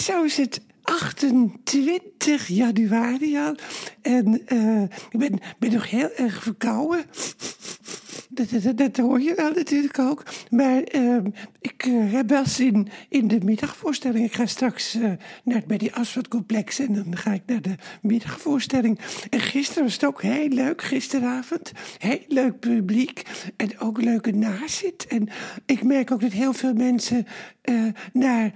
zo is het 28 januari al. En uh, ik ben, ben nog heel erg verkouden. Dat, dat, hoor je wel natuurlijk ook. Maar uh, ik uh, heb wel zin in de middagvoorstelling. Ik ga straks uh, naar, bij die asfaltcomplex en dan ga ik naar de middagvoorstelling. En gisteren was het ook heel leuk, gisteravond. Heel leuk publiek en ook leuke nazit. En ik merk ook dat heel veel mensen naar,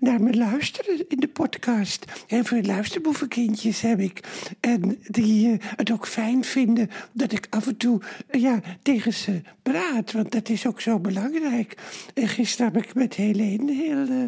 naar me luisteren in de podcast. Heel veel luisterboevenkindjes heb ik. En die het ook fijn vinden dat ik af en toe ja, tegen ze praat. Want dat is ook zo belangrijk. En gisteren heb ik met Helene heel uh,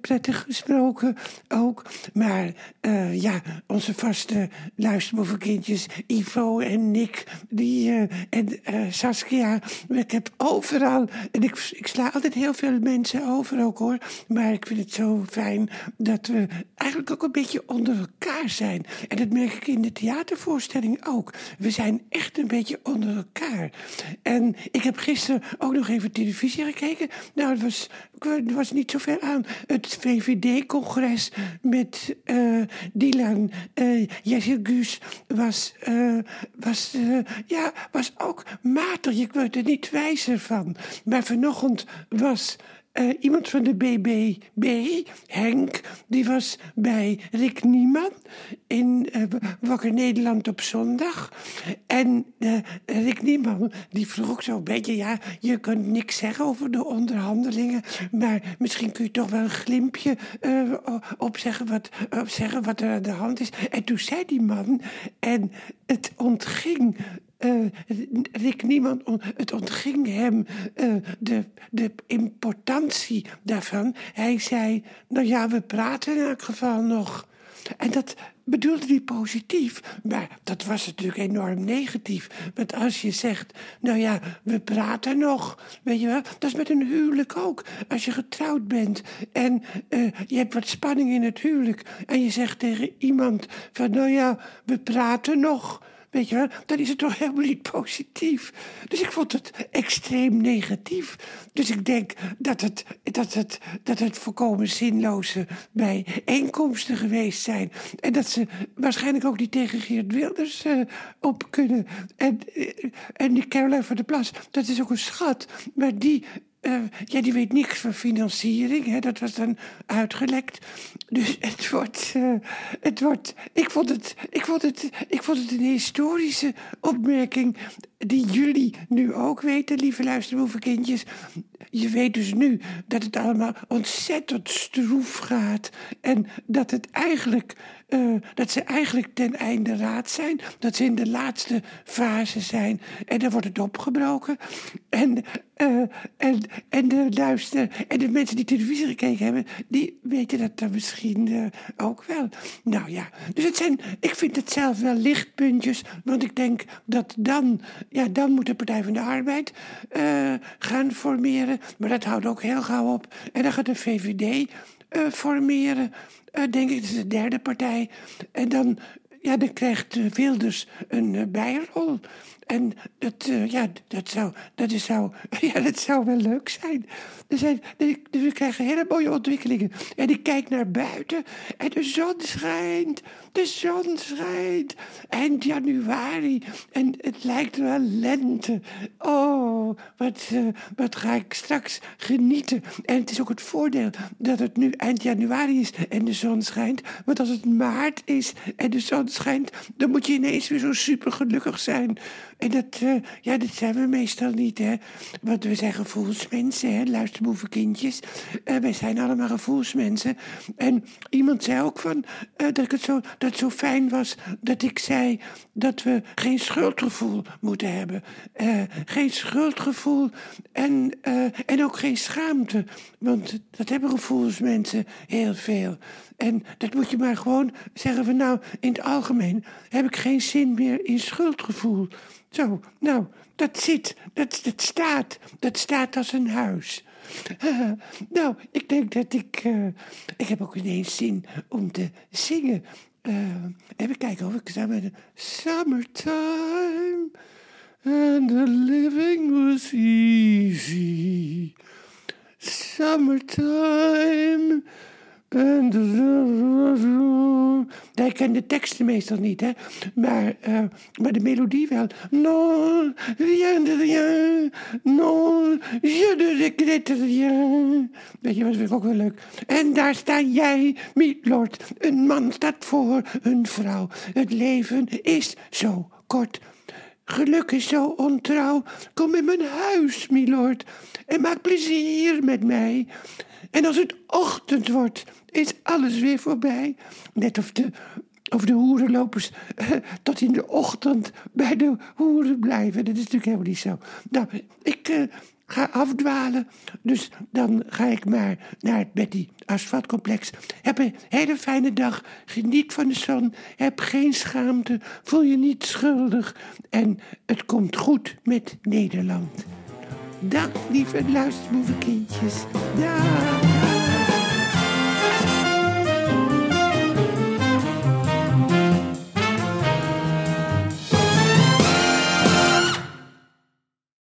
prettig gesproken ook. Maar uh, ja, onze vaste luisterboevenkindjes, Ivo en Nick die, uh, en Saskia. Ik heb overal, en ik, ik sla altijd heel veel mensen over ook hoor. Maar ik vind het zo fijn dat we eigenlijk ook een beetje onder elkaar zijn. En dat merk ik in de theatervoorstelling ook. We zijn echt een beetje onder elkaar. En ik heb gisteren ook nog even televisie gekeken. Nou, het was, er was niet zoveel aan het VVD-congres met uh, Dylan uh, Gus was, uh, was, ja, was ook matig. Ik werd er niet wijzer van. Maar vanochtend was uh, iemand van de BBB, Henk, die was bij Rick Nieman in uh, Wakker Nederland op zondag. En uh, Rick Nieman, die vroeg ook zo'n beetje, ja, je kunt niks zeggen over de onderhandelingen, maar misschien kun je toch wel een glimpje opzeggen wat, zeggen wat er aan de hand is. En toen zei die man, en het ontging uh, Niemand, het ontging hem uh, de, de importantie daarvan. Hij zei, nou ja, we praten in elk geval nog. En dat bedoelde hij positief, maar dat was natuurlijk enorm negatief. Want als je zegt, nou ja, we praten nog, weet je wel, dat is met een huwelijk ook. Als je getrouwd bent en uh, je hebt wat spanning in het huwelijk en je zegt tegen iemand van, nou ja, we praten nog weet je wel, dan is het toch helemaal niet positief. Dus ik vond het extreem negatief. Dus ik denk dat het, dat het, dat het volkomen zinloze bijeenkomsten geweest zijn. En dat ze waarschijnlijk ook niet tegen Geert Wilders uh, op kunnen. En, uh, en die Caroline van der Plas, dat is ook een schat. Maar die uh, ja, die weet niks van financiering, hè, dat was dan uitgelekt. Dus het wordt, uh, het wordt ik, vond het, ik, vond het, ik vond het een historische opmerking die jullie nu ook weten, lieve luisterboevenkindjes. Je weet dus nu dat het allemaal ontzettend stroef gaat en dat het eigenlijk uh, dat ze eigenlijk ten einde raad zijn. Dat ze in de laatste fase zijn. En dan wordt het opgebroken. En, uh, en, en, de luister, en de mensen die televisie gekeken hebben, die weten dat dan misschien uh, ook wel. Nou ja, dus het zijn, ik vind het zelf wel lichtpuntjes. Want ik denk dat dan, ja, dan moet de Partij van de Arbeid gaan formeren. Maar dat houdt ook heel gauw op. En dan gaat de VVD formeren. Uh, denk ik, dat is de derde partij. En dan, ja, dan krijgt uh, Wilders een bijrol. En dat, ja, dat, zou, dat, is, zou, ja, dat zou wel leuk zijn. Er zijn, we krijgen hele mooie ontwikkelingen. En ik kijk naar buiten en de zon schijnt. De zon schijnt. Eind januari. En het lijkt wel lente. Oh, wat, uh, wat ga ik straks genieten. En het is ook het voordeel dat het nu eind januari is en de zon schijnt. Want als het maart is en de zon schijnt, dan moet je ineens weer zo super gelukkig zijn. En dat, uh, ja, dat zijn we meestal niet, hè. Want we zijn gevoelsmensen, hè, luisterboevenkindjes. Uh, wij zijn allemaal gevoelsmensen. En iemand zei ook van, dat, ik het zo, dat zo fijn was dat ik zei dat we geen schuldgevoel moeten hebben. geen schuldgevoel en, en ook geen schaamte. Want dat hebben gevoelsmensen heel veel. En dat moet je maar gewoon zeggen van nou, in het algemeen heb ik geen zin meer in schuldgevoel. Zo, nou, dat zit, dat, dat staat, dat staat als een huis. nou, ik denk dat ik, uh, ik heb ook ineens zin om te zingen. Uh, even kijken of ik de Summertime and the living was easy. Summertime En Ja, ik ken de teksten meestal niet, hè. Maar, eh, maar de melodie wel. Non, rien de rien. Non, je ne regrette rien. Weet je, wat vind ik ook wel leuk. En daar sta jij, Milord. Een man staat voor een vrouw. Het leven is zo kort. Geluk is zo ontrouw. Kom in mijn huis, milord, en maak plezier met mij. En als het ochtend wordt, is alles weer voorbij. Net of de, of de hoerenlopers eh, tot in de ochtend bij de hoeren blijven. Dat is natuurlijk helemaal niet zo. Nou, ik eh, ga afdwalen. Dus dan ga ik maar naar het Betty Asfaltcomplex. Heb een hele fijne dag. Geniet van de zon. Heb geen schaamte. Voel je niet schuldig. En het komt goed met Nederland. Dag, lieve luisterboevenkindjes. Dag.